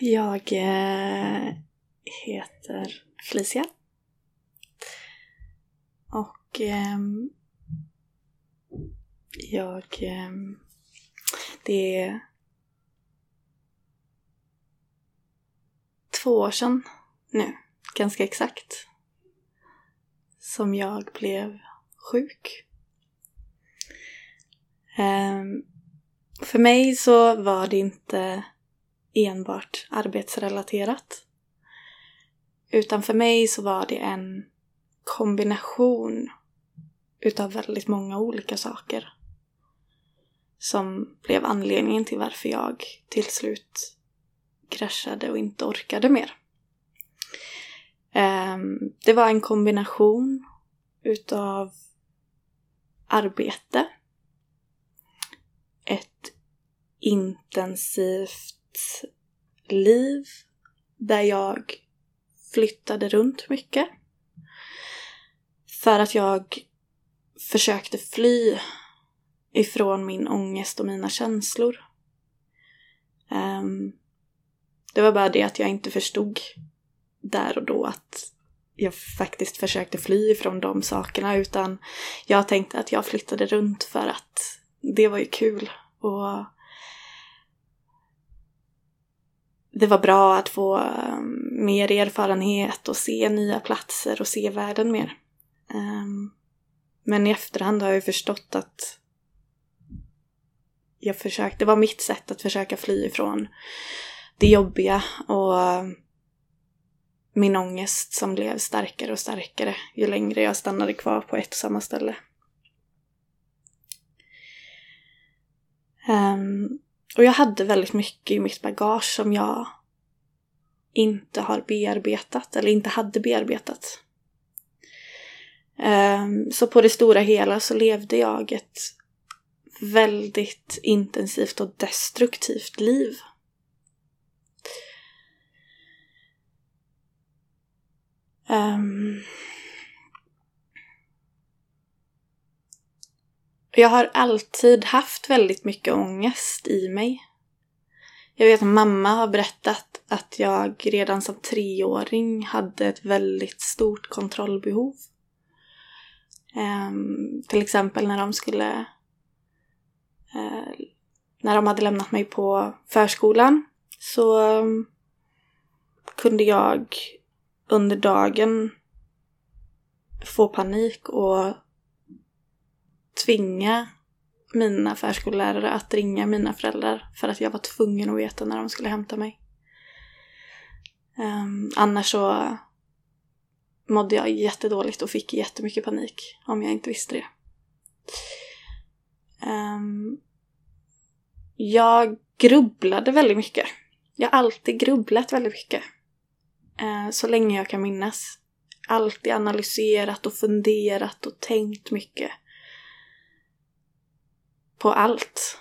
Jag eh, heter Felicia. Och eh, jag... Eh, det är två år sedan nu, ganska exakt, som jag blev sjuk. Ehm, för mig så var det inte enbart arbetsrelaterat. Utan för mig så var det en kombination utav väldigt många olika saker. Som blev anledningen till varför jag till slut kraschade och inte orkade mer. Ehm, det var en kombination utav arbete, ett intensivt liv där jag flyttade runt mycket. För att jag försökte fly ifrån min ångest och mina känslor. Um, det var bara det att jag inte förstod där och då att jag faktiskt försökte fly ifrån de sakerna utan jag tänkte att jag flyttade runt för att det var ju kul och det var bra att få ehm, mer erfarenhet och se nya platser och se världen mer. Ehm, men i efterhand har jag ju förstått att jag försökte, det var mitt sätt att försöka fly ifrån det jobbiga och min ångest som blev starkare och starkare ju längre jag stannade kvar på ett och samma ställe. Um, och jag hade väldigt mycket i mitt bagage som jag inte har bearbetat eller inte hade bearbetat. Ehm, så på det stora hela så levde jag ett väldigt intensivt och destruktivt liv. Ehm, jag har alltid haft väldigt mycket ångest i mig. Jag vet att mamma har berättat att jag redan som treåring hade ett väldigt stort kontrollbehov. Um, till exempel när de skulle... Uh, när de hade lämnat mig på förskolan så um, kunde jag under dagen få panik och tvinga mina förskollärare att ringa mina föräldrar för att jag var tvungen att veta när de skulle hämta mig. Um, annars så mådde jag jättedåligt och fick jättemycket panik om jag inte visste det. Um, jag grubblade väldigt mycket. Jag har alltid grubblat väldigt mycket. Uh, så länge jag kan minnas. Alltid analyserat och funderat och tänkt mycket på allt.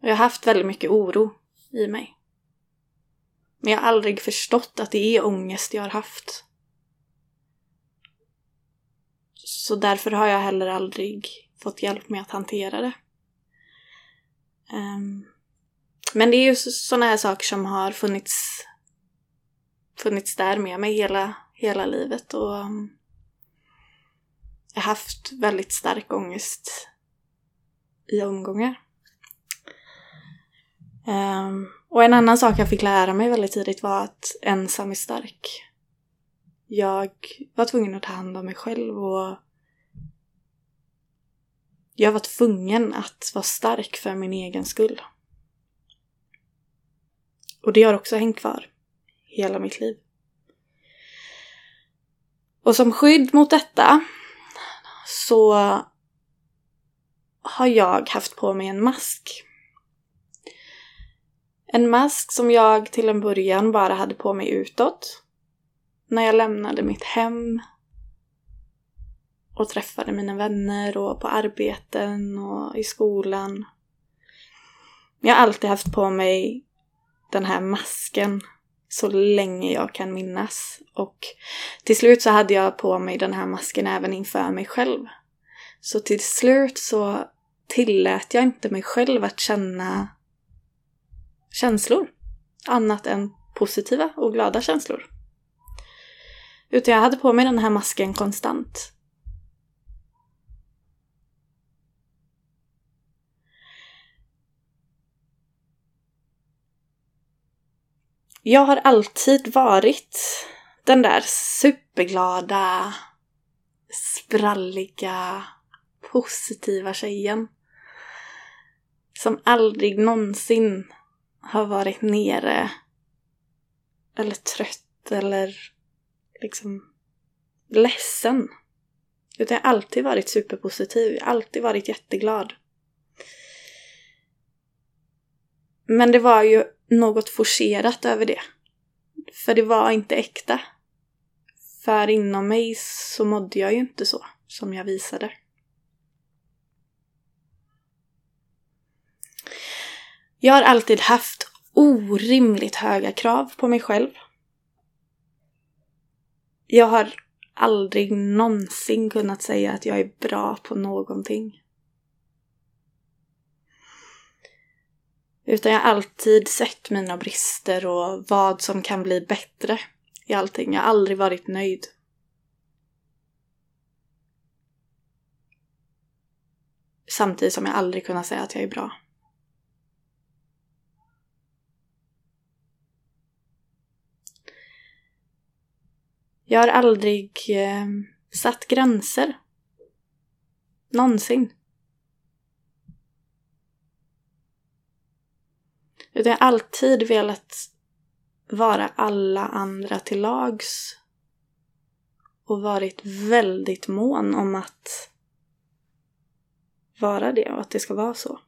Jag har haft väldigt mycket oro i mig. Men jag har aldrig förstått att det är ångest jag har haft. Så därför har jag heller aldrig fått hjälp med att hantera det. Um, men det är ju sådana här saker som har funnits, funnits där med mig hela, hela livet och um, jag har haft väldigt stark ångest i omgångar. Um, och en annan sak jag fick lära mig väldigt tidigt var att ensam är stark. Jag var tvungen att ta hand om mig själv och jag var tvungen att vara stark för min egen skull. Och det har också hängt kvar hela mitt liv. Och som skydd mot detta så har jag haft på mig en mask. En mask som jag till en början bara hade på mig utåt. När jag lämnade mitt hem och träffade mina vänner och på arbeten och i skolan. Jag har alltid haft på mig den här masken så länge jag kan minnas. Och till slut så hade jag på mig den här masken även inför mig själv. Så till slut så tillät jag inte mig själv att känna känslor. Annat än positiva och glada känslor. Utan jag hade på mig den här masken konstant. Jag har alltid varit den där superglada, spralliga, positiva tjejen. Som aldrig någonsin har varit nere eller trött eller liksom ledsen. Utan jag har alltid varit superpositiv, jag har alltid varit jätteglad. Men det var ju något forcerat över det. För det var inte äkta. För inom mig så mådde jag ju inte så som jag visade. Jag har alltid haft orimligt höga krav på mig själv. Jag har aldrig någonsin kunnat säga att jag är bra på någonting. Utan jag har alltid sett mina brister och vad som kan bli bättre i allting. Jag har aldrig varit nöjd. Samtidigt som jag aldrig kunnat säga att jag är bra. Jag har aldrig eh, satt gränser. Någonsin. Utan jag har alltid velat vara alla andra till lags. Och varit väldigt mån om att vara det och att det ska vara så.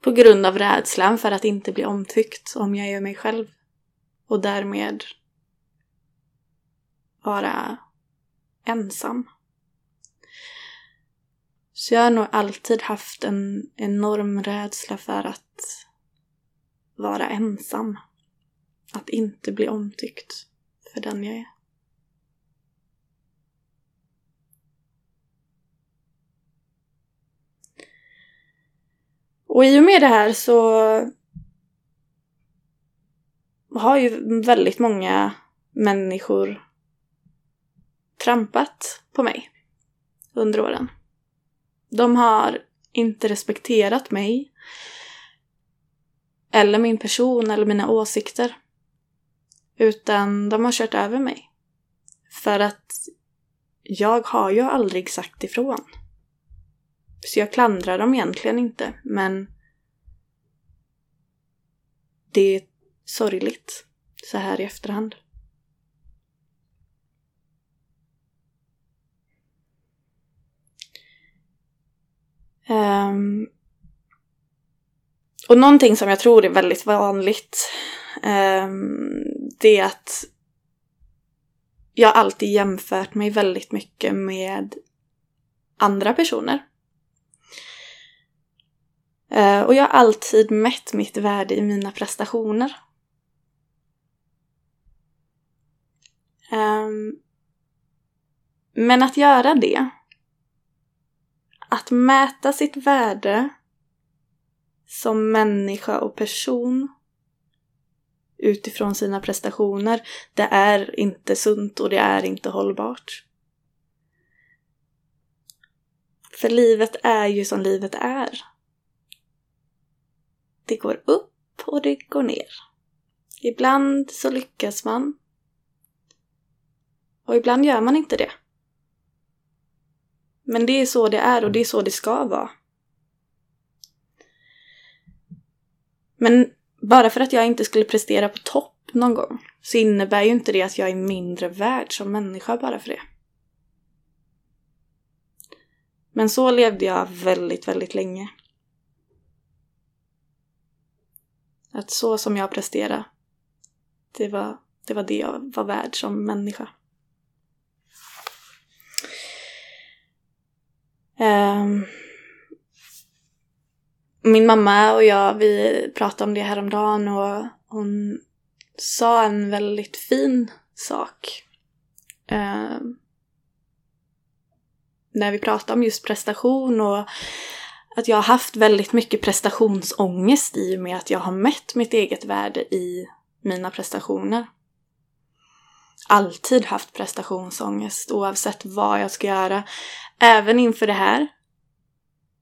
På grund av rädslan för att inte bli omtyckt om jag är mig själv. Och därmed vara ensam. Så jag har nog alltid haft en enorm rädsla för att vara ensam. Att inte bli omtyckt för den jag är. Och i och med det här så har ju väldigt många människor trampat på mig under åren. De har inte respekterat mig. Eller min person eller mina åsikter. Utan de har kört över mig. För att jag har ju aldrig sagt ifrån. Så jag klandrar dem egentligen inte, men det sorgligt så här i efterhand. Um, och någonting som jag tror är väldigt vanligt um, det är att jag alltid jämfört mig väldigt mycket med andra personer. Uh, och jag har alltid mätt mitt värde i mina prestationer. Um, men att göra det att mäta sitt värde som människa och person utifrån sina prestationer, det är inte sunt och det är inte hållbart. För livet är ju som livet är. Det går upp och det går ner. Ibland så lyckas man. Och ibland gör man inte det. Men det är så det är och det är så det ska vara. Men bara för att jag inte skulle prestera på topp någon gång så innebär ju inte det att jag är mindre värd som människa bara för det. Men så levde jag väldigt, väldigt länge. Att så som jag presterade, det var, det var det jag var värd som människa. Um, min mamma och jag, vi pratade om det häromdagen och hon sa en väldigt fin sak. Um, när vi pratade om just prestation och att jag har haft väldigt mycket prestationsångest i och med att jag har mätt mitt eget värde i mina prestationer. Alltid haft prestationsångest oavsett vad jag ska göra. Även inför det här.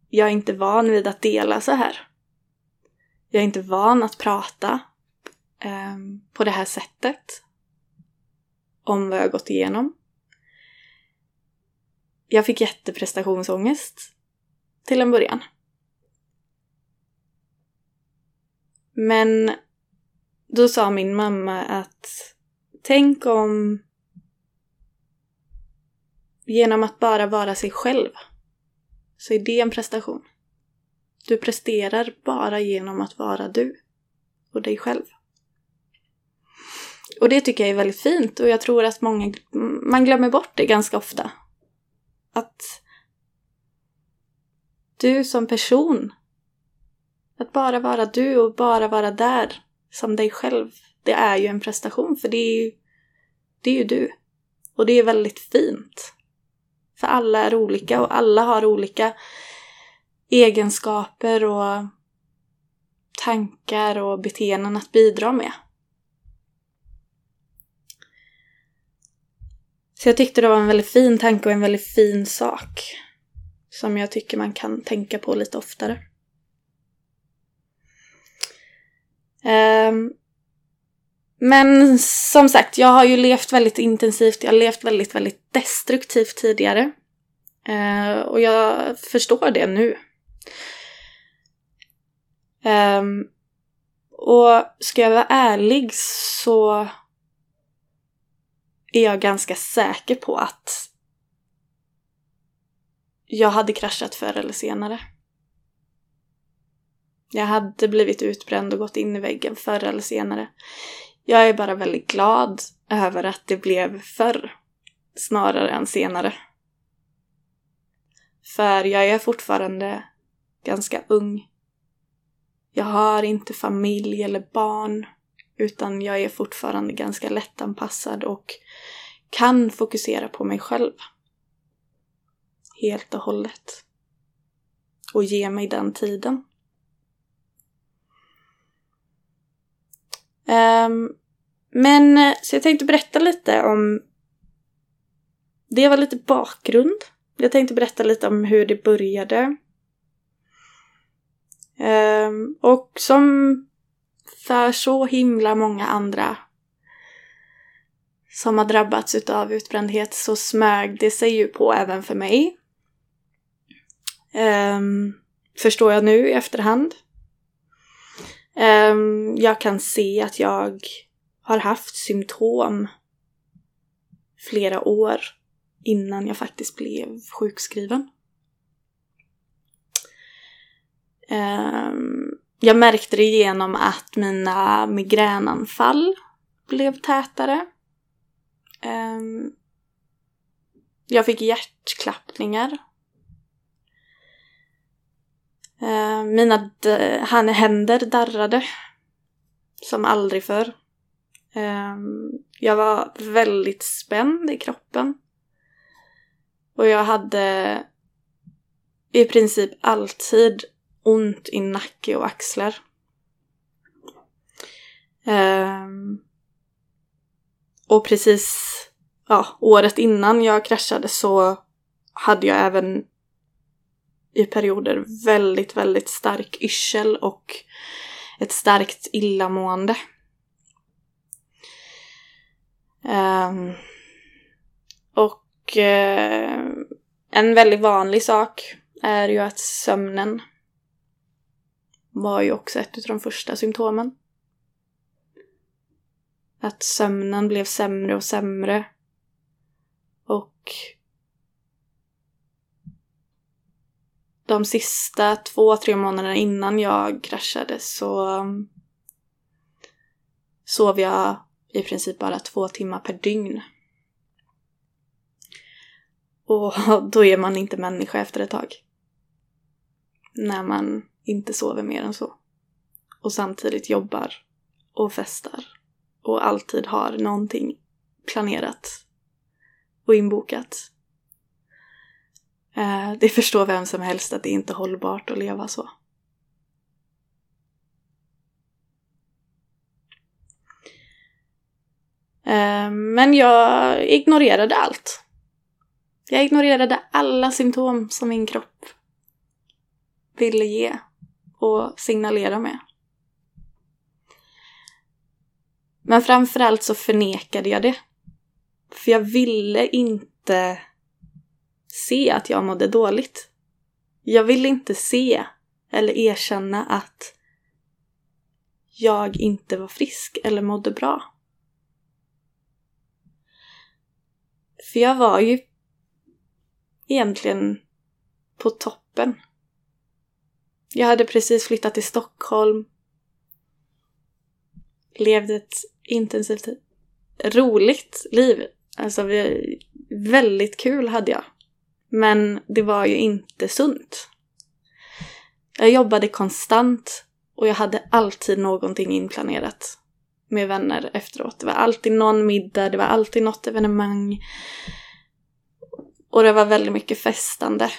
Jag är inte van vid att dela så här. Jag är inte van att prata eh, på det här sättet. Om vad jag gått igenom. Jag fick jätteprestationsångest till en början. Men då sa min mamma att tänk om genom att bara vara sig själv så är det en prestation. Du presterar bara genom att vara du och dig själv. Och det tycker jag är väldigt fint och jag tror att många, man glömmer bort det ganska ofta. Att du som person, att bara vara du och bara vara där som dig själv, det är ju en prestation för det är ju, det är ju du. Och det är väldigt fint. För alla är olika och alla har olika egenskaper och tankar och beteenden att bidra med. Så jag tyckte det var en väldigt fin tanke och en väldigt fin sak. Som jag tycker man kan tänka på lite oftare. Um, men som sagt, jag har ju levt väldigt intensivt, jag har levt väldigt, väldigt destruktivt tidigare. Eh, och jag förstår det nu. Eh, och ska jag vara ärlig så är jag ganska säker på att jag hade kraschat förr eller senare. Jag hade blivit utbränd och gått in i väggen förr eller senare. Jag är bara väldigt glad över att det blev förr snarare än senare. För jag är fortfarande ganska ung. Jag har inte familj eller barn utan jag är fortfarande ganska lättanpassad och kan fokusera på mig själv. Helt och hållet. Och ge mig den tiden. Um, men så jag tänkte berätta lite om... Det var lite bakgrund. Jag tänkte berätta lite om hur det började. Um, och som för så himla många andra som har drabbats utav utbrändhet så smög det sig ju på även för mig. Um, förstår jag nu i efterhand. Um, jag kan se att jag har haft symptom flera år innan jag faktiskt blev sjukskriven. Um, jag märkte det genom att mina migränanfall blev tätare. Um, jag fick hjärtklappningar. Uh, mina händer darrade. Som aldrig förr. Ehm, jag var väldigt spänd i kroppen. Och jag hade i princip alltid ont i nacke och axlar. Ehm, och precis ja, året innan jag kraschade så hade jag även i perioder väldigt, väldigt stark yrsel och ett starkt illamående. Um, och uh, en väldigt vanlig sak är ju att sömnen var ju också ett av de första symptomen. Att sömnen blev sämre och sämre. Och de sista två, tre månaderna innan jag kraschade så um, sov jag i princip bara två timmar per dygn. Och då är man inte människa efter ett tag. När man inte sover mer än så. Och samtidigt jobbar och festar och alltid har någonting planerat och inbokat. Eh, det förstår vem som helst att det inte är hållbart att leva så. Eh, men jag ignorerade allt. Jag ignorerade alla symptom som min kropp ville ge och signalera med. Men framförallt så förnekade jag det. För jag ville inte se att jag mådde dåligt. Jag ville inte se eller erkänna att jag inte var frisk eller mådde bra. För jag var ju egentligen på toppen. Jag hade precis flyttat till Stockholm. Levde ett intensivt, roligt liv. Alltså, väldigt kul hade jag. Men det var ju inte sunt. Jag jobbade konstant och jag hade alltid någonting inplanerat med vänner efteråt. Det var alltid någon middag, det var alltid något evenemang. Och det var väldigt mycket festande.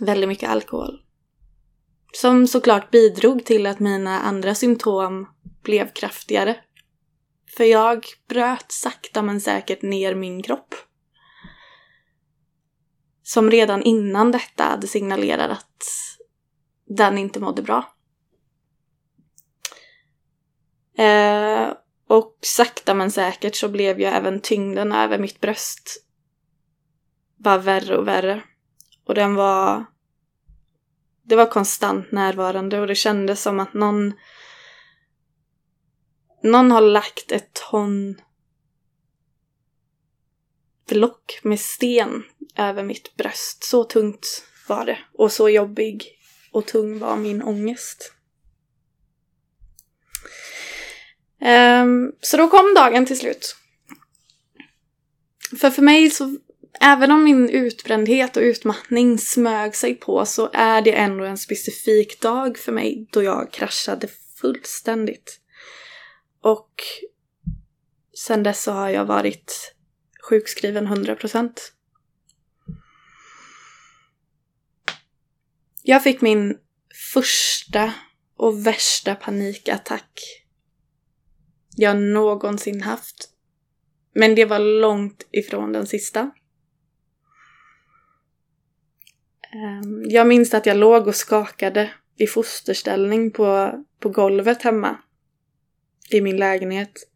Väldigt mycket alkohol. Som såklart bidrog till att mina andra symptom blev kraftigare. För jag bröt sakta men säkert ner min kropp. Som redan innan detta hade signalerat att den inte mådde bra. Eh, och sakta men säkert så blev ju även tyngden över mitt bröst bara värre och värre. Och den var... Det var konstant närvarande och det kändes som att någon... Någon har lagt ett ton block med sten över mitt bröst. Så tungt var det. Och så jobbig och tung var min ångest. Um, så då kom dagen till slut. För för mig så även om min utbrändhet och utmattning smög sig på så är det ändå en specifik dag för mig då jag kraschade fullständigt. Och sen dess så har jag varit sjukskriven 100%. Jag fick min första och värsta panikattack jag någonsin haft. Men det var långt ifrån den sista. Ehm, jag minns att jag låg och skakade i fosterställning på, på golvet hemma. I min lägenhet.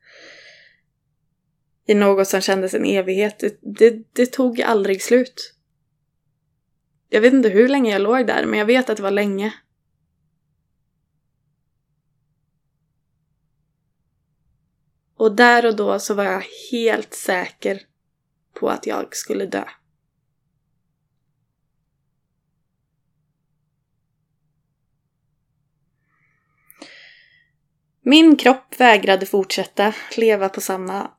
I något som kändes en evighet. Det, det, det tog aldrig slut. Jag vet inte hur länge jag låg där, men jag vet att det var länge. Och där och då så var jag helt säker på att jag skulle dö. Min kropp vägrade fortsätta leva på samma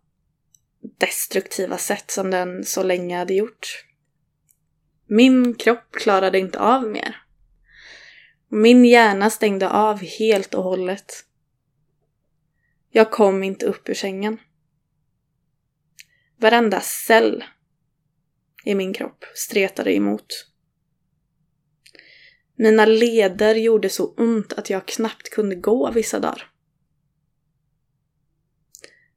destruktiva sätt som den så länge hade gjort. Min kropp klarade inte av mer. Min hjärna stängde av helt och hållet. Jag kom inte upp ur sängen. Varenda cell i min kropp stretade emot. Mina leder gjorde så ont att jag knappt kunde gå vissa dagar.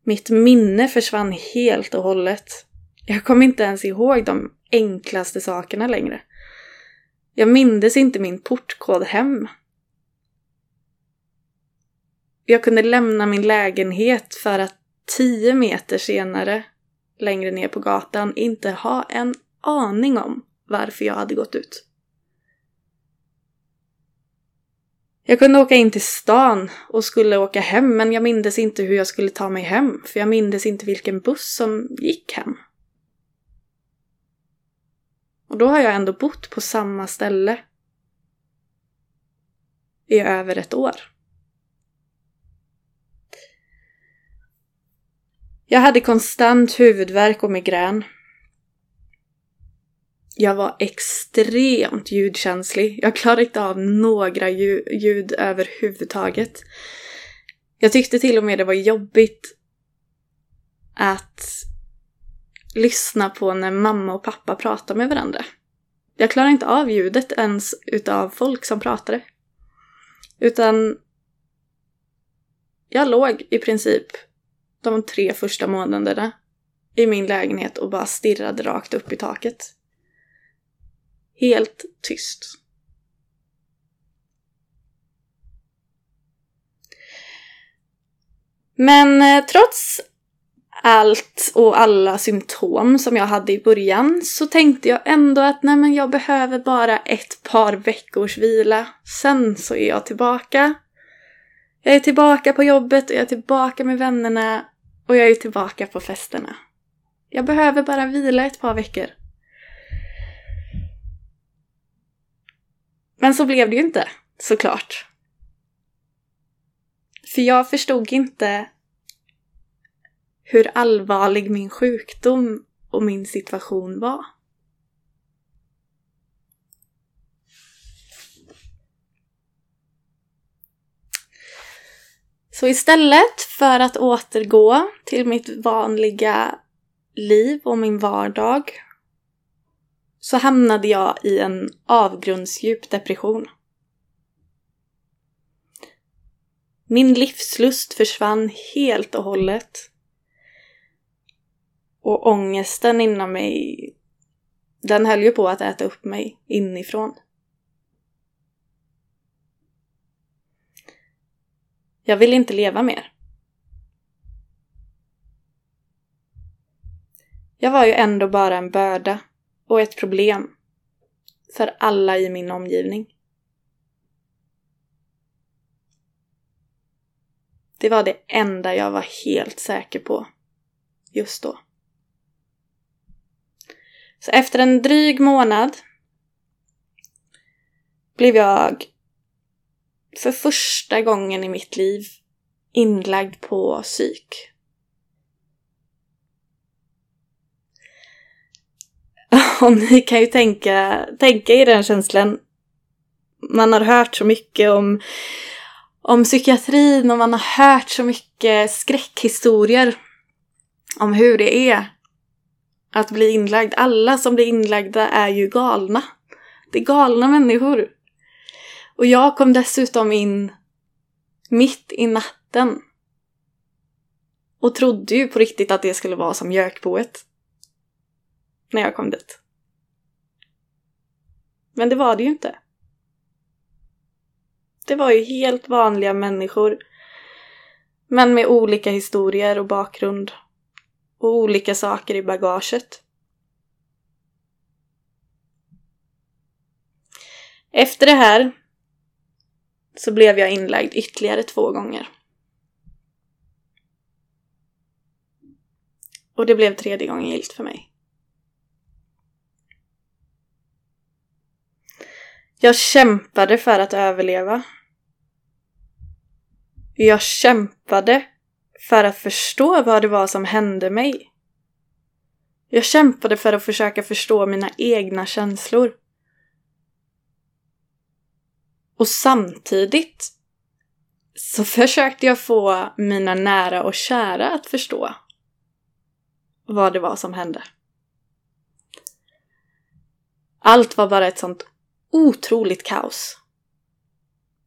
Mitt minne försvann helt och hållet. Jag kom inte ens ihåg de enklaste sakerna längre. Jag mindes inte min portkod hem. Jag kunde lämna min lägenhet för att tio meter senare, längre ner på gatan, inte ha en aning om varför jag hade gått ut. Jag kunde åka in till stan och skulle åka hem men jag mindes inte hur jag skulle ta mig hem för jag mindes inte vilken buss som gick hem. Och då har jag ändå bott på samma ställe i över ett år. Jag hade konstant huvudvärk och migrän. Jag var extremt ljudkänslig. Jag klarade inte av några ljud överhuvudtaget. Jag tyckte till och med det var jobbigt att lyssna på när mamma och pappa pratar med varandra. Jag klarar inte av ljudet ens utav folk som pratade. Utan jag låg i princip de tre första månaderna i min lägenhet och bara stirrade rakt upp i taket. Helt tyst. Men eh, trots allt och alla symptom som jag hade i början så tänkte jag ändå att nej men jag behöver bara ett par veckors vila. Sen så är jag tillbaka. Jag är tillbaka på jobbet och jag är tillbaka med vännerna och jag är tillbaka på festerna. Jag behöver bara vila ett par veckor. Men så blev det ju inte, såklart. För jag förstod inte hur allvarlig min sjukdom och min situation var. Så istället för att återgå till mitt vanliga liv och min vardag så hamnade jag i en avgrundsdjup depression. Min livslust försvann helt och hållet. Och ångesten inom mig, den höll ju på att äta upp mig inifrån. Jag vill inte leva mer. Jag var ju ändå bara en börda och ett problem för alla i min omgivning. Det var det enda jag var helt säker på just då. Så efter en dryg månad blev jag för första gången i mitt liv inlagd på psyk. Och ni kan ju tänka, tänka i den känslan. Man har hört så mycket om, om psykiatrin och man har hört så mycket skräckhistorier om hur det är att bli inlagd. Alla som blir inlagda är ju galna. Det är galna människor. Och jag kom dessutom in mitt i natten. Och trodde ju på riktigt att det skulle vara som Jökboet. När jag kom dit. Men det var det ju inte. Det var ju helt vanliga människor. Men med olika historier och bakgrund. Och olika saker i bagaget. Efter det här så blev jag inlagd ytterligare två gånger. Och det blev tredje gången gilt för mig. Jag kämpade för att överleva. Jag kämpade för att förstå vad det var som hände mig. Jag kämpade för att försöka förstå mina egna känslor. Och samtidigt så försökte jag få mina nära och kära att förstå vad det var som hände. Allt var bara ett sånt otroligt kaos.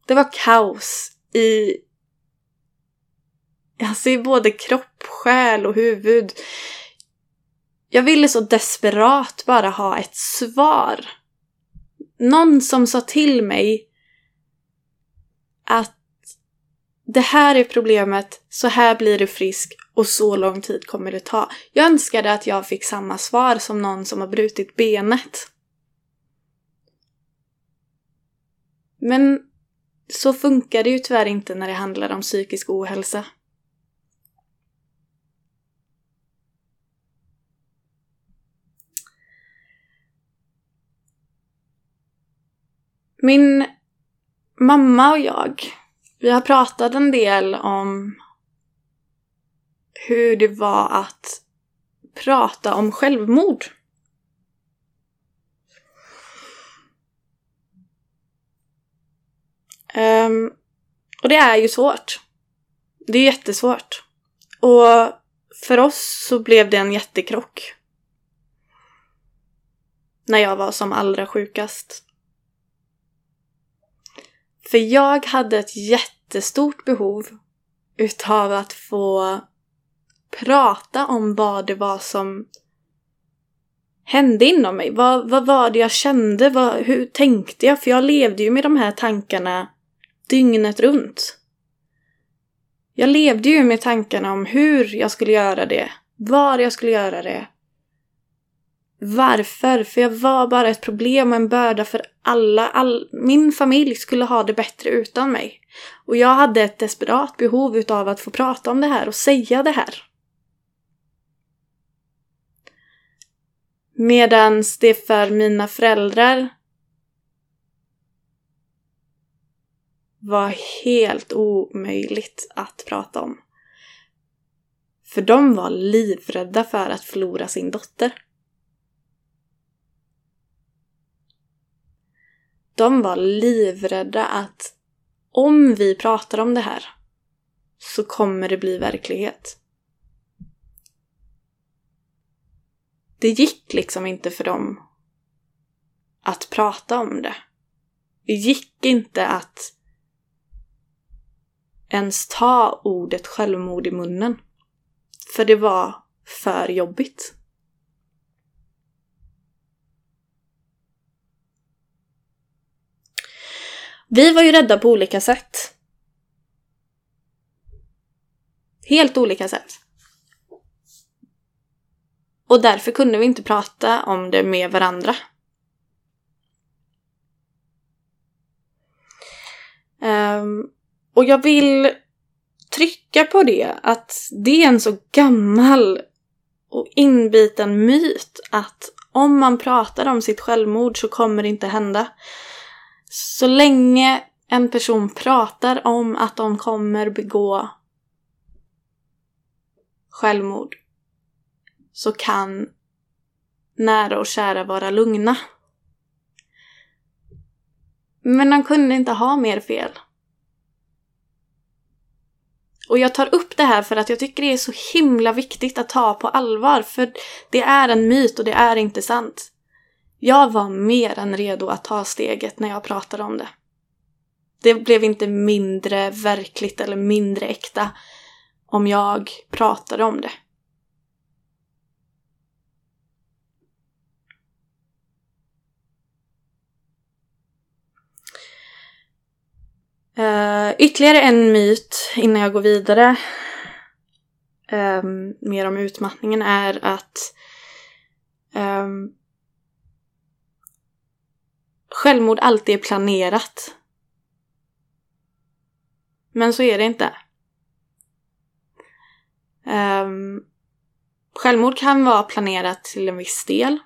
Det var kaos i, alltså i både kropp, själ och huvud. Jag ville så desperat bara ha ett svar. Någon som sa till mig att det här är problemet, så här blir du frisk och så lång tid kommer det ta. Jag önskade att jag fick samma svar som någon som har brutit benet. Men så funkar det ju tyvärr inte när det handlar om psykisk ohälsa. Min mamma och jag, vi har pratat en del om hur det var att prata om självmord. Um, och det är ju svårt. Det är jättesvårt. Och för oss så blev det en jättekrock. När jag var som allra sjukast. För jag hade ett jättestort behov utav att få prata om vad det var som hände inom mig. Vad, vad var det jag kände? Vad, hur tänkte jag? För jag levde ju med de här tankarna dygnet runt. Jag levde ju med tankarna om hur jag skulle göra det, var jag skulle göra det. Varför? För jag var bara ett problem och en börda för alla. All, min familj skulle ha det bättre utan mig. Och jag hade ett desperat behov utav att få prata om det här och säga det här. Medans det för mina föräldrar var helt omöjligt att prata om. För de var livrädda för att förlora sin dotter. De var livrädda att om vi pratar om det här så kommer det bli verklighet. Det gick liksom inte för dem att prata om det. Det gick inte att ens ta ordet självmord i munnen. För det var för jobbigt. Vi var ju rädda på olika sätt. Helt olika sätt. Och därför kunde vi inte prata om det med varandra. Um, och jag vill trycka på det att det är en så gammal och inbiten myt att om man pratar om sitt självmord så kommer det inte hända. Så länge en person pratar om att de kommer begå självmord så kan nära och kära vara lugna. Men de kunde inte ha mer fel. Och jag tar upp det här för att jag tycker det är så himla viktigt att ta på allvar, för det är en myt och det är inte sant. Jag var mer än redo att ta steget när jag pratade om det. Det blev inte mindre verkligt eller mindre äkta om jag pratade om det. Uh, ytterligare en myt innan jag går vidare um, mer om utmattningen är att um, självmord alltid är planerat. Men så är det inte. Um, självmord kan vara planerat till en viss del.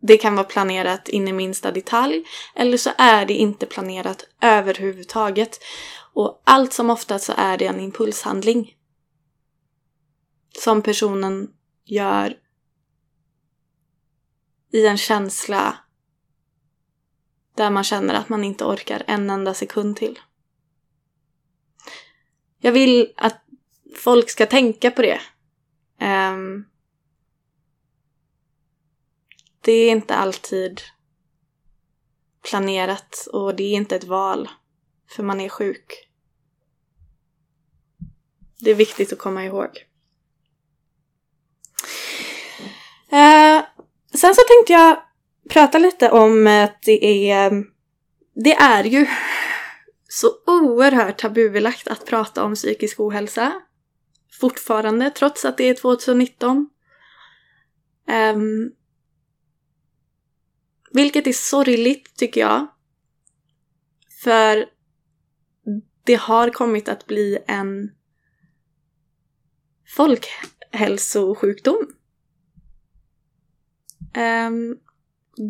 Det kan vara planerat in i minsta detalj eller så är det inte planerat överhuvudtaget. Och allt som oftast så är det en impulshandling. Som personen gör i en känsla där man känner att man inte orkar en enda sekund till. Jag vill att folk ska tänka på det. Um, det är inte alltid planerat och det är inte ett val för man är sjuk. Det är viktigt att komma ihåg. Eh, sen så tänkte jag prata lite om att det är, det är ju så oerhört tabubelagt att prata om psykisk ohälsa. Fortfarande, trots att det är 2019. Um, ehm, vilket är sorgligt tycker jag. För det har kommit att bli en folkhälsosjukdom. Um,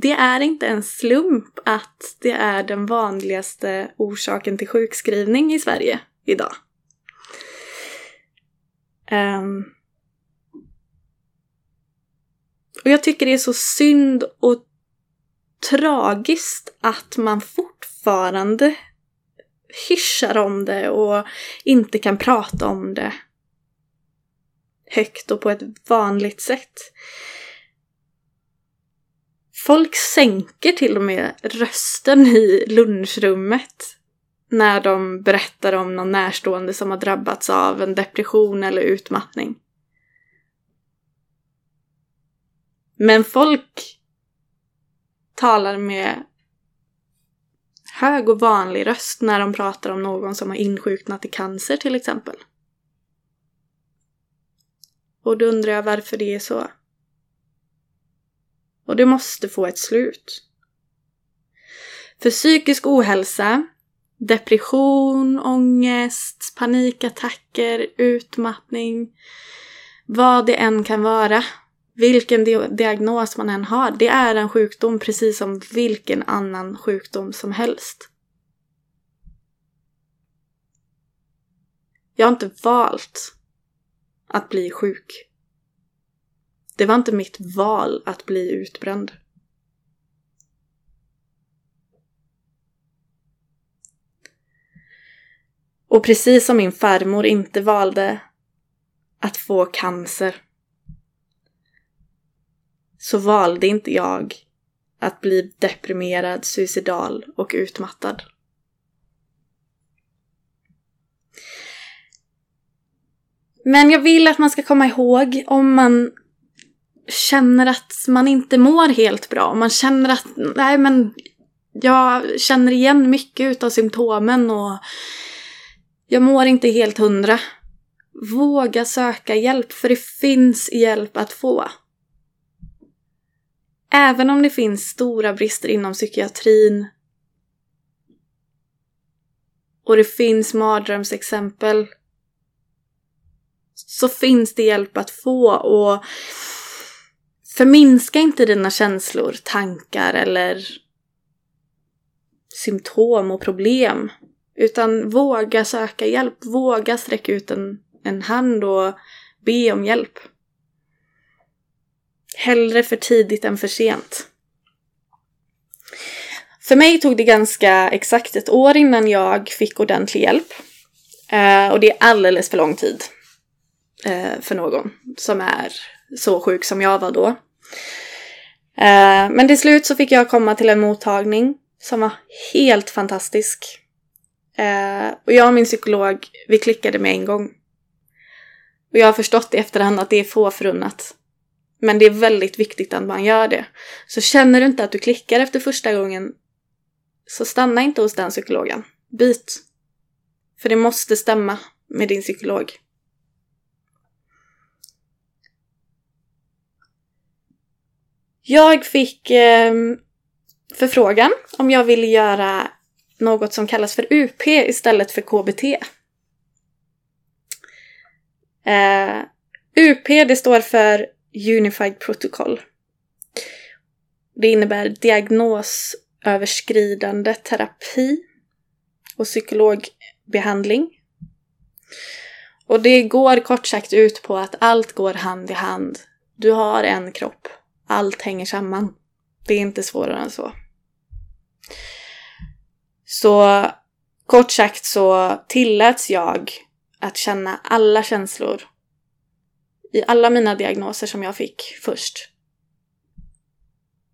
det är inte en slump att det är den vanligaste orsaken till sjukskrivning i Sverige idag. Um, och jag tycker det är så synd och tragiskt att man fortfarande hyschar om det och inte kan prata om det högt och på ett vanligt sätt. Folk sänker till och med rösten i lunchrummet när de berättar om någon närstående som har drabbats av en depression eller utmattning. Men folk talar med hög och vanlig röst när de pratar om någon som har insjuknat i cancer till exempel. Och då undrar jag varför det är så. Och det måste få ett slut. För psykisk ohälsa, depression, ångest, panikattacker, utmattning, vad det än kan vara, vilken diagnos man än har, det är en sjukdom precis som vilken annan sjukdom som helst. Jag har inte valt att bli sjuk. Det var inte mitt val att bli utbränd. Och precis som min farmor inte valde att få cancer så valde inte jag att bli deprimerad, suicidal och utmattad. Men jag vill att man ska komma ihåg om man känner att man inte mår helt bra. Om man känner att, nej men jag känner igen mycket utav symptomen och jag mår inte helt hundra. Våga söka hjälp, för det finns hjälp att få. Även om det finns stora brister inom psykiatrin och det finns mardrömsexempel så finns det hjälp att få och förminska inte dina känslor, tankar eller symptom och problem. Utan våga söka hjälp, våga sträcka ut en, en hand och be om hjälp. Hellre för tidigt än för sent. För mig tog det ganska exakt ett år innan jag fick ordentlig hjälp. Eh, och det är alldeles för lång tid eh, för någon som är så sjuk som jag var då. Eh, men till slut så fick jag komma till en mottagning som var helt fantastisk. Eh, och jag och min psykolog, vi klickade med en gång. Och jag har förstått i efterhand att det är få förunnat. Men det är väldigt viktigt att man gör det. Så känner du inte att du klickar efter första gången, så stanna inte hos den psykologen. Byt. För det måste stämma med din psykolog. Jag fick eh, förfrågan om jag ville göra något som kallas för UP istället för KBT. Eh, UP det står för Unified Protocol. Det innebär diagnosöverskridande terapi och psykologbehandling. Och det går kort sagt ut på att allt går hand i hand. Du har en kropp. Allt hänger samman. Det är inte svårare än så. Så kort sagt så tilläts jag att känna alla känslor i alla mina diagnoser som jag fick först.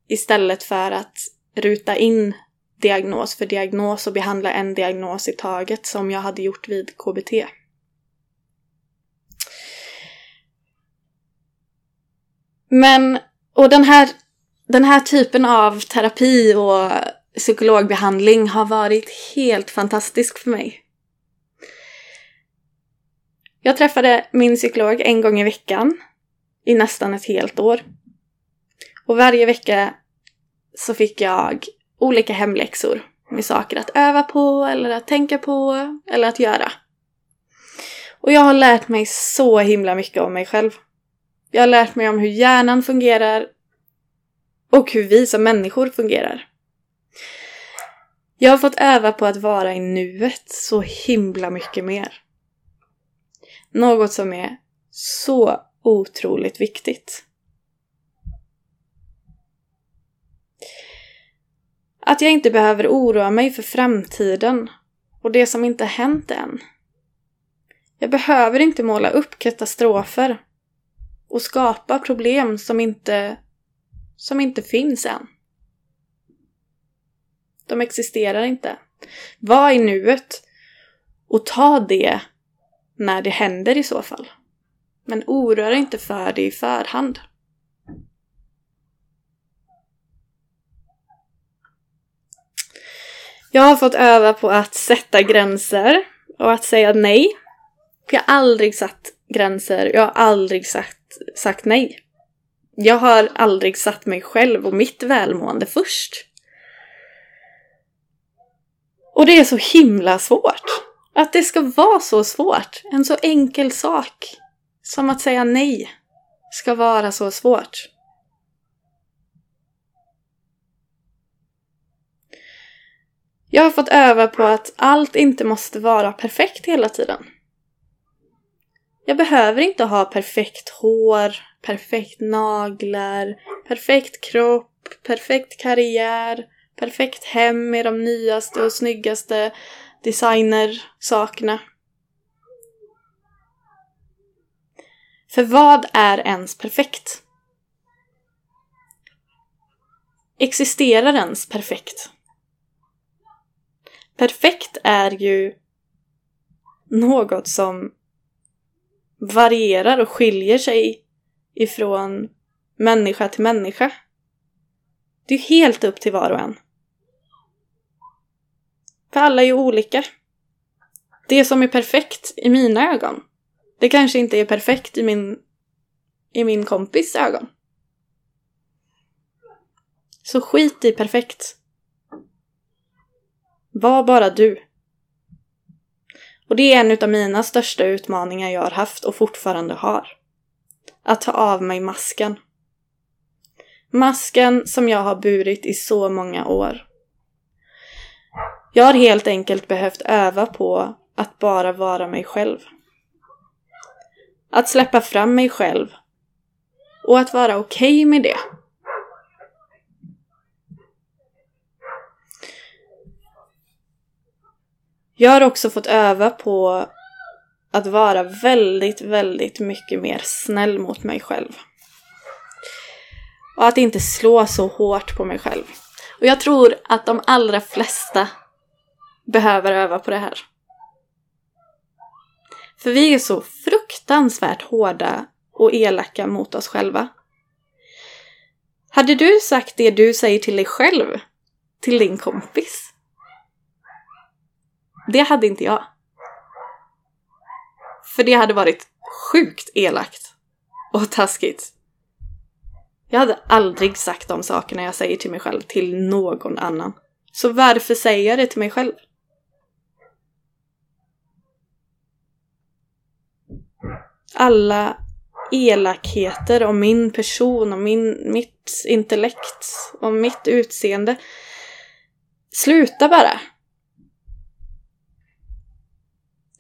Istället för att ruta in diagnos för diagnos och behandla en diagnos i taget som jag hade gjort vid KBT. Men, och den här, den här typen av terapi och psykologbehandling har varit helt fantastisk för mig. Jag träffade min psykolog en gång i veckan i nästan ett helt år. Och varje vecka så fick jag olika hemläxor med saker att öva på eller att tänka på eller att göra. Och jag har lärt mig så himla mycket om mig själv. Jag har lärt mig om hur hjärnan fungerar och hur vi som människor fungerar. Jag har fått öva på att vara i nuet så himla mycket mer. Något som är så otroligt viktigt. Att jag inte behöver oroa mig för framtiden och det som inte hänt än. Jag behöver inte måla upp katastrofer och skapa problem som inte, som inte finns än. De existerar inte. Var i nuet och ta det när det händer i så fall. Men oroa dig inte för det i förhand. Jag har fått öva på att sätta gränser och att säga nej. Jag har aldrig satt gränser, jag har aldrig sagt, sagt nej. Jag har aldrig satt mig själv och mitt välmående först. Och det är så himla svårt. Att det ska vara så svårt. En så enkel sak som att säga nej ska vara så svårt. Jag har fått öva på att allt inte måste vara perfekt hela tiden. Jag behöver inte ha perfekt hår, perfekt naglar, perfekt kropp, perfekt karriär, perfekt hem med de nyaste och snyggaste designersakerna. För vad är ens perfekt? Existerar ens perfekt? Perfekt är ju något som varierar och skiljer sig ifrån människa till människa. Det är helt upp till var och en. För alla är ju olika. Det som är perfekt i mina ögon, det kanske inte är perfekt i min, i min kompis ögon. Så skit i perfekt. Var bara du. Och det är en av mina största utmaningar jag har haft och fortfarande har. Att ta av mig masken. Masken som jag har burit i så många år. Jag har helt enkelt behövt öva på att bara vara mig själv. Att släppa fram mig själv. Och att vara okej okay med det. Jag har också fått öva på att vara väldigt, väldigt mycket mer snäll mot mig själv. Och att inte slå så hårt på mig själv. Och jag tror att de allra flesta behöver öva på det här. För vi är så fruktansvärt hårda och elaka mot oss själva. Hade du sagt det du säger till dig själv till din kompis? Det hade inte jag. För det hade varit sjukt elakt och taskigt. Jag hade aldrig sagt de sakerna jag säger till mig själv till någon annan. Så varför säger jag det till mig själv? Alla elakheter om min person, om min, mitt intellekt, om mitt utseende. Sluta bara!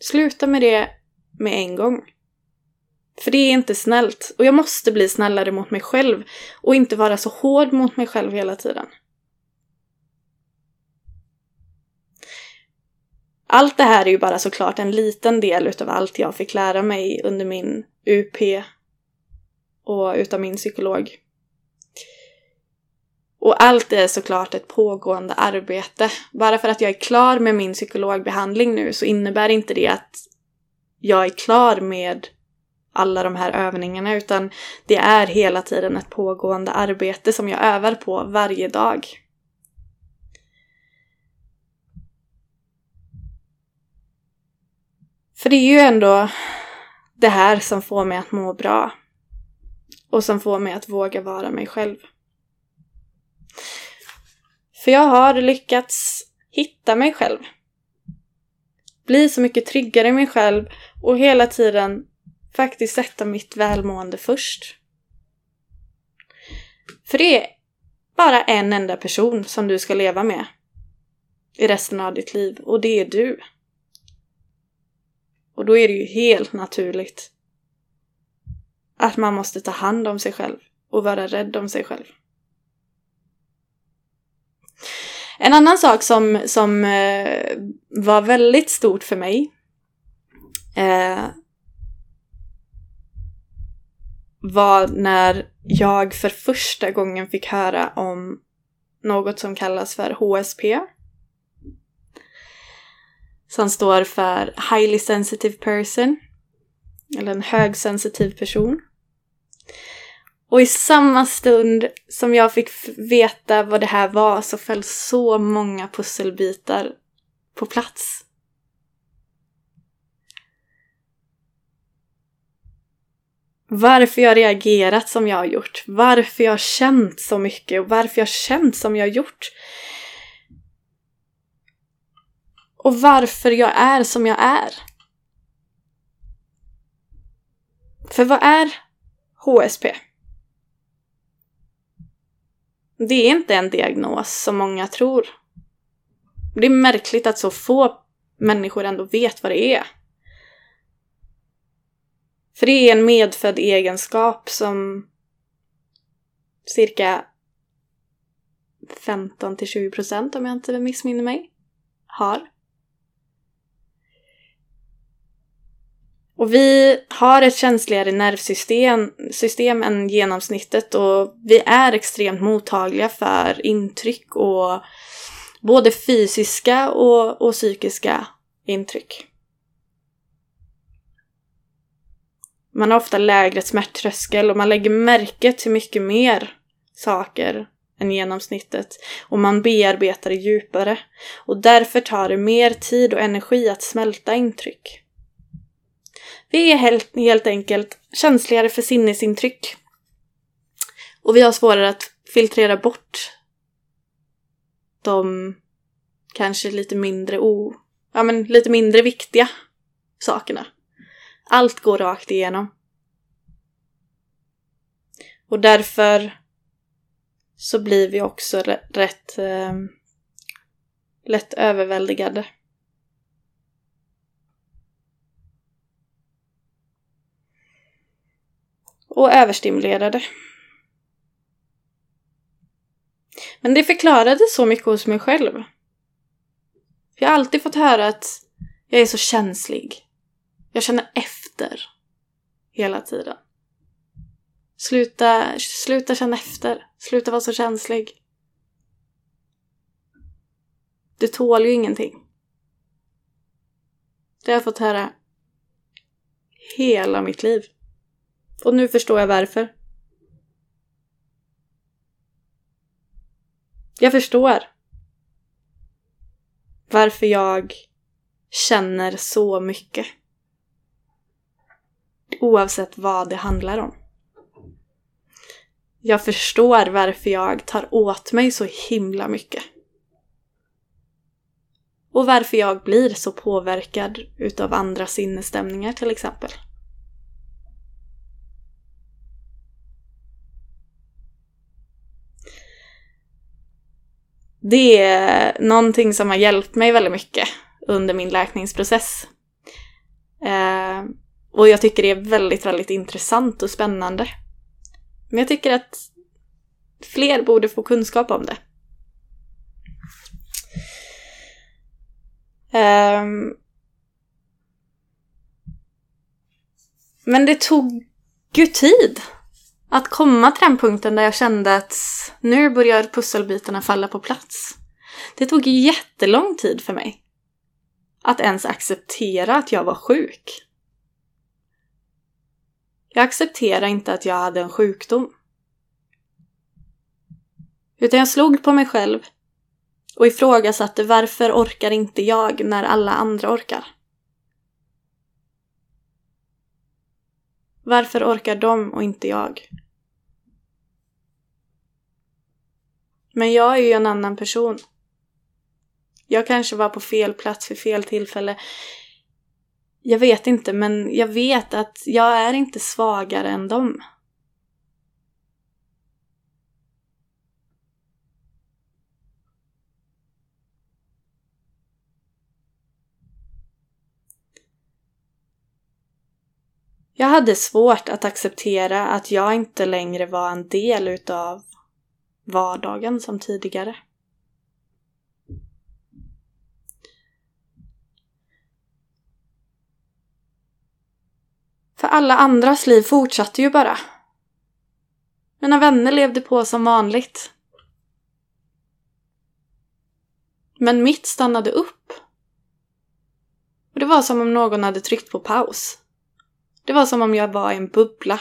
Sluta med det med en gång. För det är inte snällt. Och jag måste bli snällare mot mig själv och inte vara så hård mot mig själv hela tiden. Allt det här är ju bara såklart en liten del utav allt jag fick lära mig under min UP och utav min psykolog. Och allt är såklart ett pågående arbete. Bara för att jag är klar med min psykologbehandling nu så innebär inte det att jag är klar med alla de här övningarna utan det är hela tiden ett pågående arbete som jag övar på varje dag. För det är ju ändå det här som får mig att må bra. Och som får mig att våga vara mig själv. För jag har lyckats hitta mig själv. Bli så mycket tryggare i mig själv och hela tiden faktiskt sätta mitt välmående först. För det är bara en enda person som du ska leva med i resten av ditt liv och det är du. Och då är det ju helt naturligt att man måste ta hand om sig själv och vara rädd om sig själv. En annan sak som, som eh, var väldigt stort för mig eh, var när jag för första gången fick höra om något som kallas för HSP. Som står för Highly Sensitive Person. Eller en högsensitiv person. Och i samma stund som jag fick veta vad det här var så föll så många pusselbitar på plats. Varför jag reagerat som jag har gjort. Varför jag har känt så mycket och varför jag har känt som jag har gjort. Och varför jag är som jag är. För vad är HSP? Det är inte en diagnos som många tror. Det är märkligt att så få människor ändå vet vad det är. För det är en medfödd egenskap som cirka 15 till 20 procent, om jag inte missminner mig, har. Och vi har ett känsligare nervsystem system än genomsnittet och vi är extremt mottagliga för intryck och både fysiska och, och psykiska intryck. Man har ofta lägre smärttröskel och man lägger märke till mycket mer saker än genomsnittet och man bearbetar det djupare och därför tar det mer tid och energi att smälta intryck. Vi är helt, helt enkelt känsligare för sinnesintryck. Och vi har svårare att filtrera bort de kanske lite mindre o... Ja men lite mindre viktiga sakerna. Allt går rakt igenom. Och därför så blir vi också rätt eh, lätt överväldigade. Och överstimulerade. Men det förklarade så mycket hos mig själv. Jag har alltid fått höra att jag är så känslig. Jag känner efter hela tiden. Sluta, sluta känna efter. Sluta vara så känslig. Du tål ju ingenting. Det har jag fått höra hela mitt liv. Och nu förstår jag varför. Jag förstår varför jag känner så mycket. Oavsett vad det handlar om. Jag förstår varför jag tar åt mig så himla mycket. Och varför jag blir så påverkad utav andra sinnesstämningar till exempel. Det är någonting som har hjälpt mig väldigt mycket under min läkningsprocess. Eh, och jag tycker det är väldigt, väldigt intressant och spännande. Men jag tycker att fler borde få kunskap om det. Eh, men det tog ju tid att komma till den punkten där jag kände att nu börjar pusselbitarna falla på plats. Det tog jättelång tid för mig att ens acceptera att jag var sjuk. Jag accepterade inte att jag hade en sjukdom. Utan jag slog på mig själv och ifrågasatte varför orkar inte jag när alla andra orkar? Varför orkar de och inte jag? Men jag är ju en annan person. Jag kanske var på fel plats vid fel tillfälle. Jag vet inte, men jag vet att jag är inte svagare än dem. Jag hade svårt att acceptera att jag inte längre var en del utav vardagen som tidigare. För alla andras liv fortsatte ju bara. Mina vänner levde på som vanligt. Men mitt stannade upp. Och det var som om någon hade tryckt på paus. Det var som om jag var i en bubbla.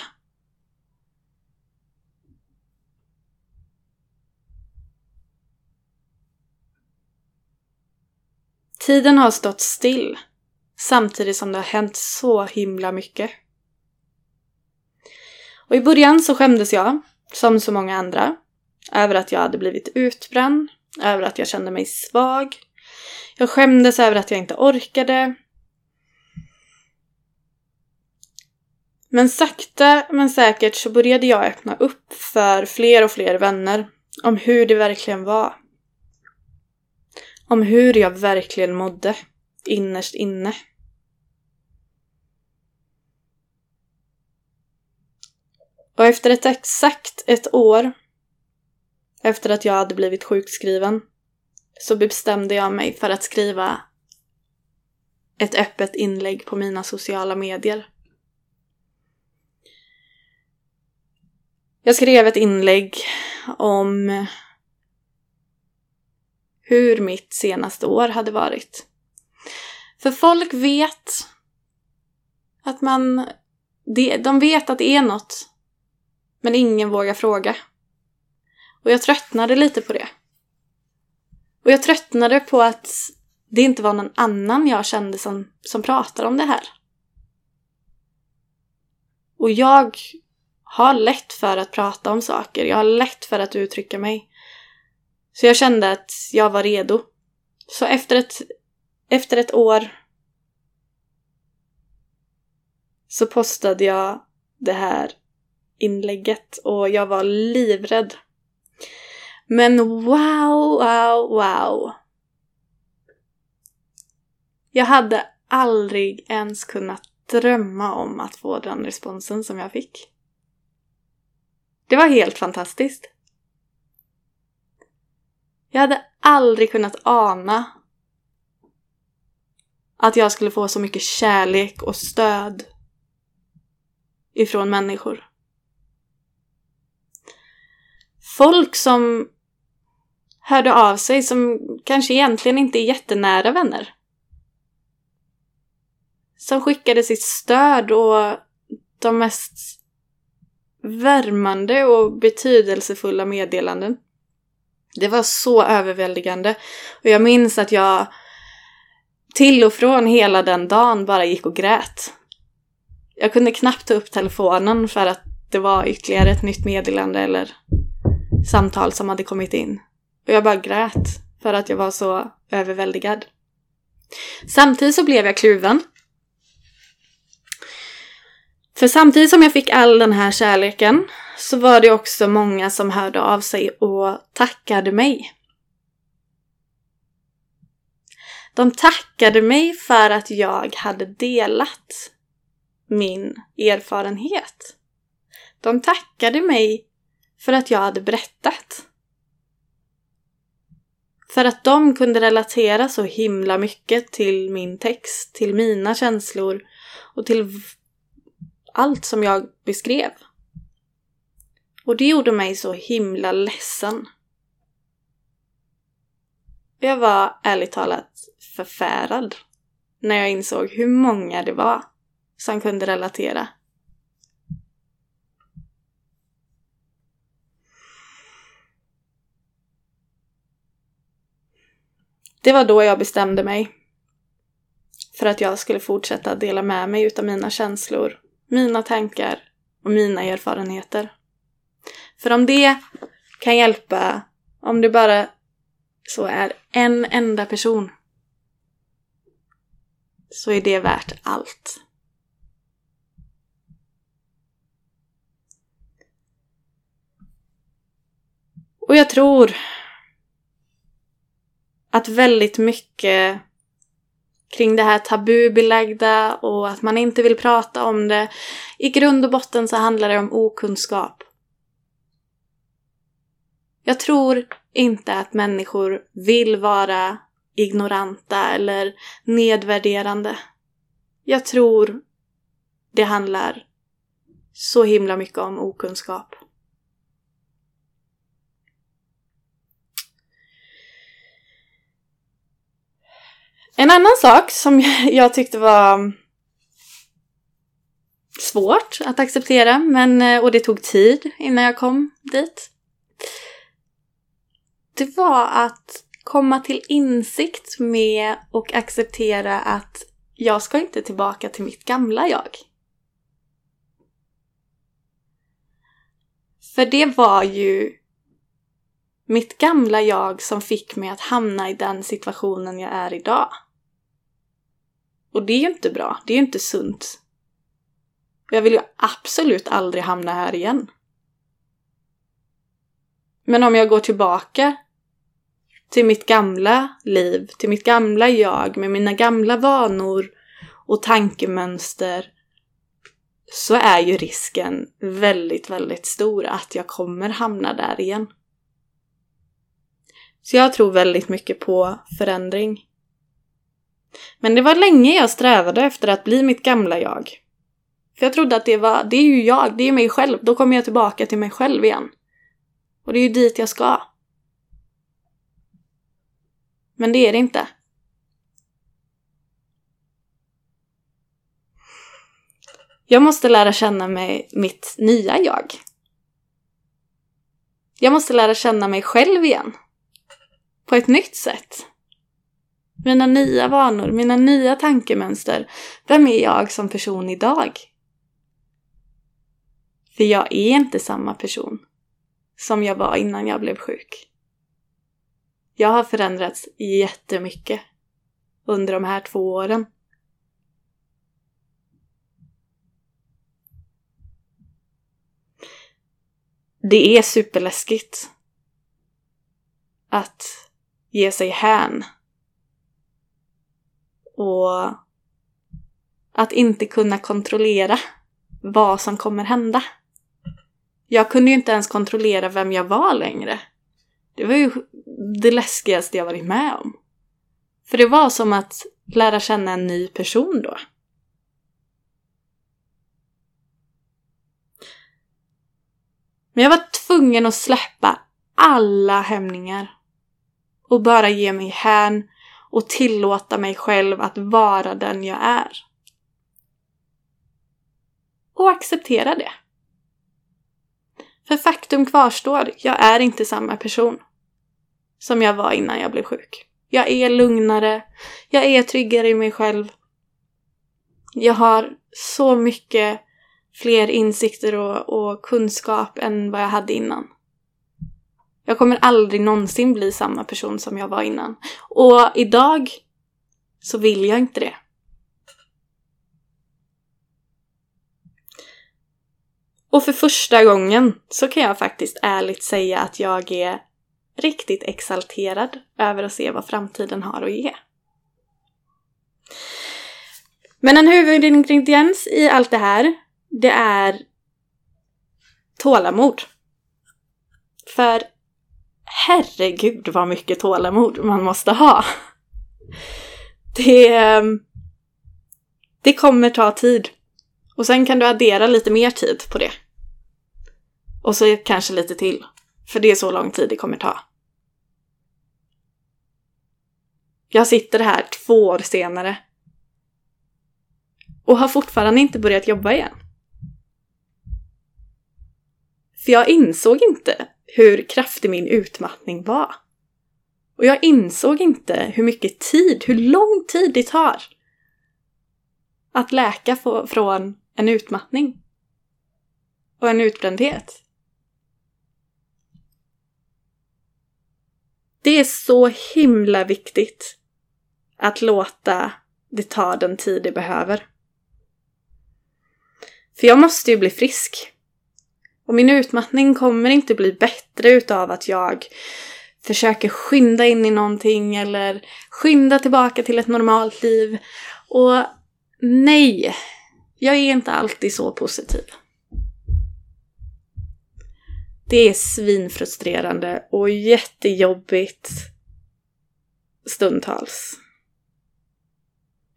Tiden har stått still samtidigt som det har hänt så himla mycket. Och i början så skämdes jag, som så många andra, över att jag hade blivit utbränd, över att jag kände mig svag. Jag skämdes över att jag inte orkade. Men sakta men säkert så började jag öppna upp för fler och fler vänner om hur det verkligen var. Om hur jag verkligen mådde innerst inne. Och efter ett exakt ett år efter att jag hade blivit sjukskriven så bestämde jag mig för att skriva ett öppet inlägg på mina sociala medier. Jag skrev ett inlägg om hur mitt senaste år hade varit. För folk vet att man... De vet att det är något men ingen vågar fråga. Och jag tröttnade lite på det. Och jag tröttnade på att det inte var någon annan jag kände som, som pratade om det här. Och jag har lätt för att prata om saker. Jag har lätt för att uttrycka mig. Så jag kände att jag var redo. Så efter ett, efter ett år så postade jag det här inlägget och jag var livrädd. Men wow, wow, wow. Jag hade aldrig ens kunnat drömma om att få den responsen som jag fick. Det var helt fantastiskt. Jag hade aldrig kunnat ana att jag skulle få så mycket kärlek och stöd ifrån människor folk som hörde av sig som kanske egentligen inte är jättenära vänner. Som skickade sitt stöd och de mest värmande och betydelsefulla meddelanden. Det var så överväldigande. Och jag minns att jag till och från hela den dagen bara gick och grät. Jag kunde knappt ta upp telefonen för att det var ytterligare ett nytt meddelande eller samtal som hade kommit in. Och jag bara grät för att jag var så överväldigad. Samtidigt så blev jag kluven. För samtidigt som jag fick all den här kärleken så var det också många som hörde av sig och tackade mig. De tackade mig för att jag hade delat min erfarenhet. De tackade mig för att jag hade berättat. För att de kunde relatera så himla mycket till min text, till mina känslor och till allt som jag beskrev. Och det gjorde mig så himla ledsen. Jag var ärligt talat förfärad när jag insåg hur många det var som kunde relatera Det var då jag bestämde mig för att jag skulle fortsätta dela med mig utav mina känslor, mina tankar och mina erfarenheter. För om det kan hjälpa, om det bara så är en enda person, så är det värt allt. Och jag tror att väldigt mycket kring det här tabubelagda och att man inte vill prata om det. I grund och botten så handlar det om okunskap. Jag tror inte att människor vill vara ignoranta eller nedvärderande. Jag tror det handlar så himla mycket om okunskap. En annan sak som jag tyckte var svårt att acceptera, men, eh, och det tog tid innan jag kom dit. Det var att komma till insikt med och acceptera att jag ska inte tillbaka till mitt gamla jag. För det var ju mitt gamla jag som fick mig att hamna i den situationen jag är idag. Och det är ju inte bra, det är ju inte sunt. Jag vill ju absolut aldrig hamna här igen. Men om jag går tillbaka till mitt gamla liv, till mitt gamla jag med mina gamla vanor och tankemönster så är ju risken väldigt, väldigt stor att jag kommer hamna där igen. Så jag tror väldigt mycket på förändring. Men det var länge jag strävade efter att bli mitt gamla jag. För jag trodde att det var, det är ju jag, det är mig själv, då kommer jag tillbaka till mig själv igen. Och det är ju dit jag ska. Men det är det inte. Jag måste lära känna mig mitt nya jag. Jag måste lära känna mig själv igen. På ett nytt sätt. Mina nya vanor, mina nya tankemönster. Vem är jag som person idag? För jag är inte samma person som jag var innan jag blev sjuk. Jag har förändrats jättemycket under de här två åren. Det är superläskigt att ge sig hän och att inte kunna kontrollera vad som kommer hända. Jag kunde ju inte ens kontrollera vem jag var längre. Det var ju det läskigaste jag varit med om. För det var som att lära känna en ny person då. Men jag var tvungen att släppa alla hämningar och bara ge mig hän och tillåta mig själv att vara den jag är. Och acceptera det. För faktum kvarstår, jag är inte samma person som jag var innan jag blev sjuk. Jag är lugnare, jag är tryggare i mig själv. Jag har så mycket fler insikter och, och kunskap än vad jag hade innan. Jag kommer aldrig någonsin bli samma person som jag var innan. Och idag så vill jag inte det. Och för första gången så kan jag faktiskt ärligt säga att jag är riktigt exalterad över att se vad framtiden har att ge. Men en huvudingrediens i allt det här, det är tålamod. För herregud vad mycket tålamod man måste ha. Det, ehm, det kommer ta tid. Och sen kan du addera lite mer tid på det. Och så kanske lite till. För det är så lång tid det kommer ta. Jag sitter här två år senare. Och har fortfarande inte börjat jobba igen. För jag insåg inte hur kraftig min utmattning var. Och jag insåg inte hur mycket tid, hur lång tid det tar att läka från en utmattning och en utbrändhet. Det är så himla viktigt att låta det ta den tid det behöver. För jag måste ju bli frisk. Och min utmattning kommer inte bli bättre utav att jag försöker skynda in i någonting eller skynda tillbaka till ett normalt liv. Och nej, jag är inte alltid så positiv. Det är svinfrustrerande och jättejobbigt stundtals.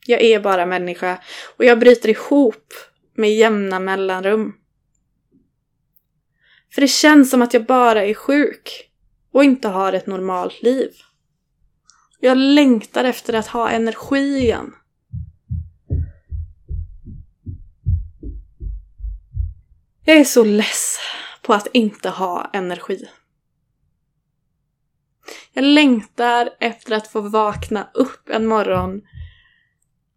Jag är bara människa och jag bryter ihop med jämna mellanrum. För det känns som att jag bara är sjuk och inte har ett normalt liv. Jag längtar efter att ha energi igen. Jag är så less på att inte ha energi. Jag längtar efter att få vakna upp en morgon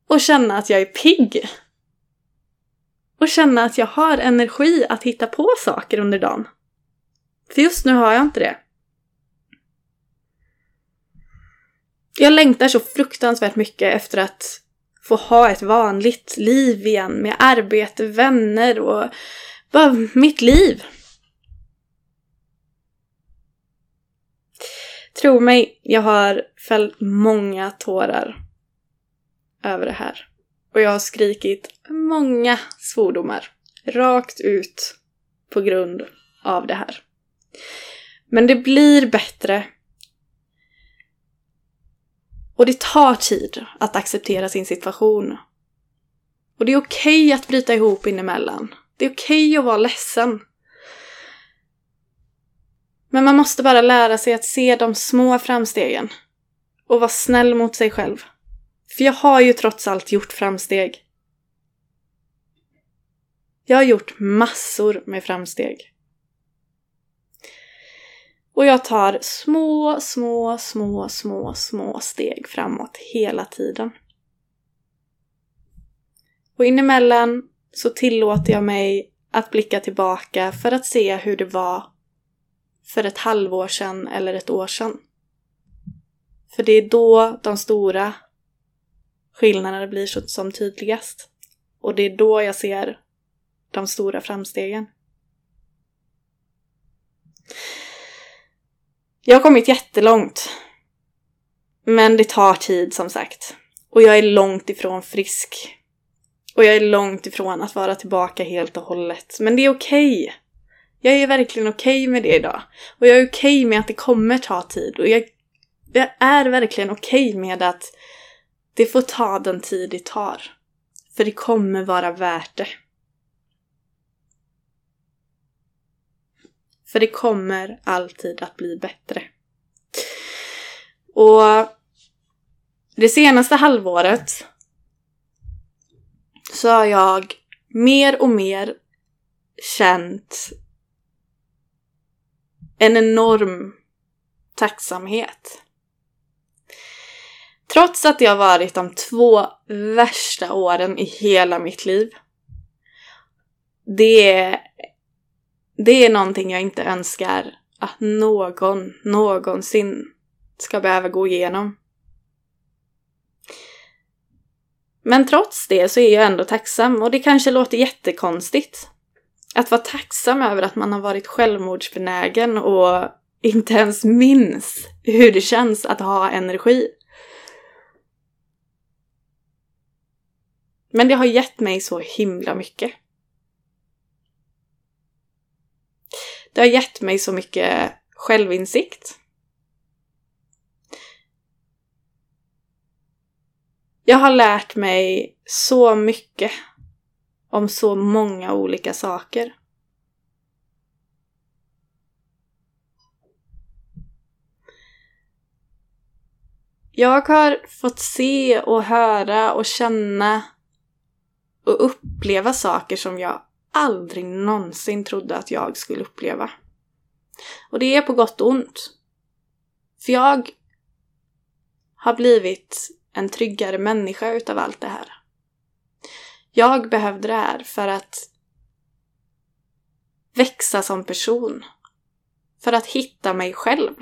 och känna att jag är pigg. Och känna att jag har energi att hitta på saker under dagen. För just nu har jag inte det. Jag längtar så fruktansvärt mycket efter att få ha ett vanligt liv igen med arbete, vänner och bara mitt liv. Tro mig, jag har fällt många tårar över det här. Och jag har skrikit många svordomar rakt ut på grund av det här. Men det blir bättre. Och det tar tid att acceptera sin situation. Och det är okej okay att bryta ihop inemellan. Det är okej okay att vara ledsen. Men man måste bara lära sig att se de små framstegen. Och vara snäll mot sig själv. För jag har ju trots allt gjort framsteg. Jag har gjort massor med framsteg. Och jag tar små, små, små, små, små steg framåt hela tiden. Och inemellan så tillåter jag mig att blicka tillbaka för att se hur det var för ett halvår sedan eller ett år sedan. För det är då de stora skillnaderna blir som tydligast. Och det är då jag ser de stora framstegen. Jag har kommit jättelångt. Men det tar tid som sagt. Och jag är långt ifrån frisk. Och jag är långt ifrån att vara tillbaka helt och hållet. Men det är okej. Okay. Jag är verkligen okej okay med det idag. Och jag är okej okay med att det kommer ta tid. Och jag, jag är verkligen okej med att det får ta den tid det tar. För det kommer vara värt det. För det kommer alltid att bli bättre. Och det senaste halvåret så har jag mer och mer känt en enorm tacksamhet. Trots att det har varit de två värsta åren i hela mitt liv. Det är, det är någonting jag inte önskar att någon någonsin ska behöva gå igenom. Men trots det så är jag ändå tacksam och det kanske låter jättekonstigt. Att vara tacksam över att man har varit självmordsbenägen och inte ens minns hur det känns att ha energi. Men det har gett mig så himla mycket. Det har gett mig så mycket självinsikt. Jag har lärt mig så mycket om så många olika saker. Jag har fått se och höra och känna och uppleva saker som jag aldrig någonsin trodde att jag skulle uppleva. Och det är på gott och ont. För jag har blivit en tryggare människa utav allt det här. Jag behövde det här för att växa som person. För att hitta mig själv.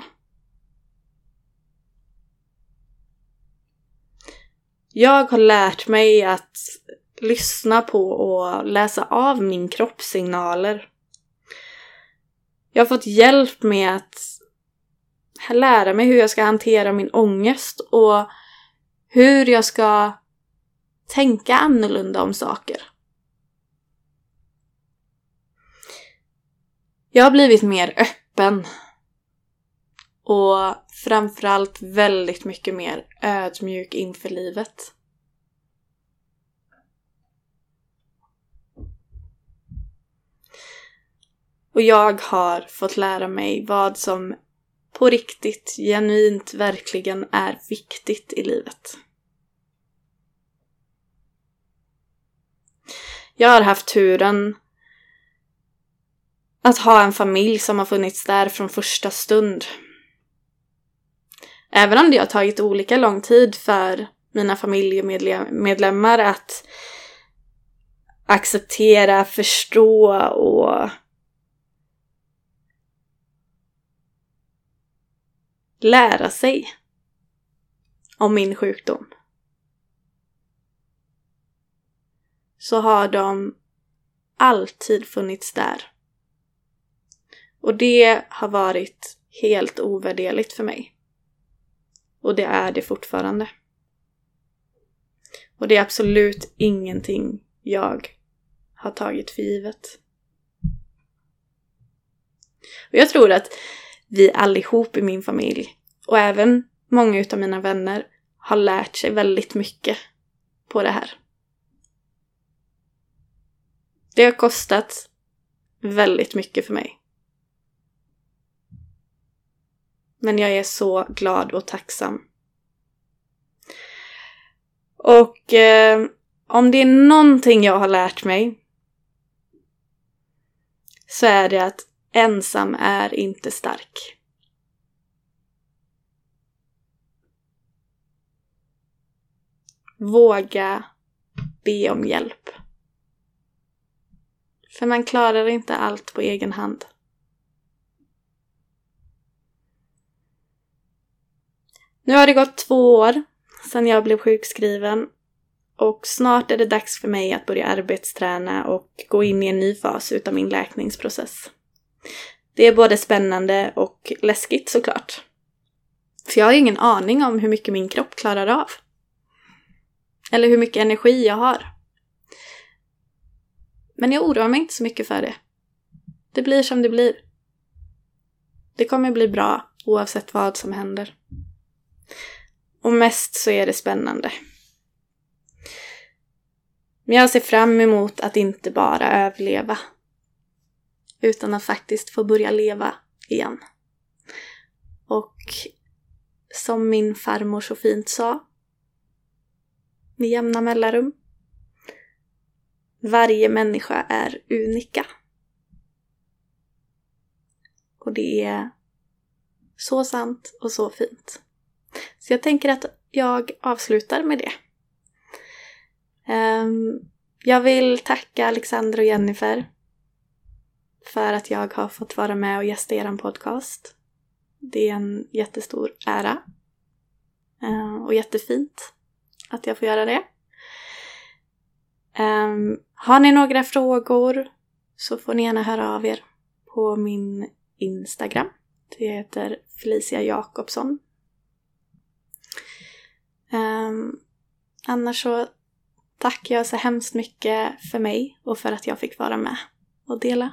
Jag har lärt mig att lyssna på och läsa av min kroppssignaler. Jag har fått hjälp med att lära mig hur jag ska hantera min ångest och hur jag ska tänka annorlunda om saker. Jag har blivit mer öppen. Och framförallt väldigt mycket mer ödmjuk inför livet. Och jag har fått lära mig vad som på riktigt, genuint, verkligen är viktigt i livet. Jag har haft turen att ha en familj som har funnits där från första stund. Även om det har tagit olika lång tid för mina familjemedlemmar att acceptera, förstå och lära sig om min sjukdom. Så har de alltid funnits där. Och det har varit helt ovärderligt för mig. Och det är det fortfarande. Och det är absolut ingenting jag har tagit för givet. Och jag tror att vi allihop i min familj och även många utav mina vänner har lärt sig väldigt mycket på det här. Det har kostat väldigt mycket för mig. Men jag är så glad och tacksam. Och eh, om det är någonting jag har lärt mig så är det att ensam är inte stark. Våga be om hjälp. För man klarar inte allt på egen hand. Nu har det gått två år sedan jag blev sjukskriven och snart är det dags för mig att börja arbetsträna och gå in i en ny fas utav min läkningsprocess. Det är både spännande och läskigt såklart. För jag har ingen aning om hur mycket min kropp klarar av. Eller hur mycket energi jag har. Men jag oroar mig inte så mycket för det. Det blir som det blir. Det kommer bli bra oavsett vad som händer. Och mest så är det spännande. Men jag ser fram emot att inte bara överleva. Utan att faktiskt få börja leva igen. Och som min farmor så fint sa. Med jämna mellanrum. Varje människa är unika. Och det är så sant och så fint. Så jag tänker att jag avslutar med det. Ehm, jag vill tacka Alexander och Jennifer för att jag har fått vara med och gästa er podcast. Det är en jättestor ära. Eh, och jättefint att jag får göra det. Ehm, har ni några frågor så får ni gärna höra av er på min Instagram. Det heter Felicia Jakobsson ehm, annars så tackar jag så hemskt mycket för mig och för att jag fick vara med och dela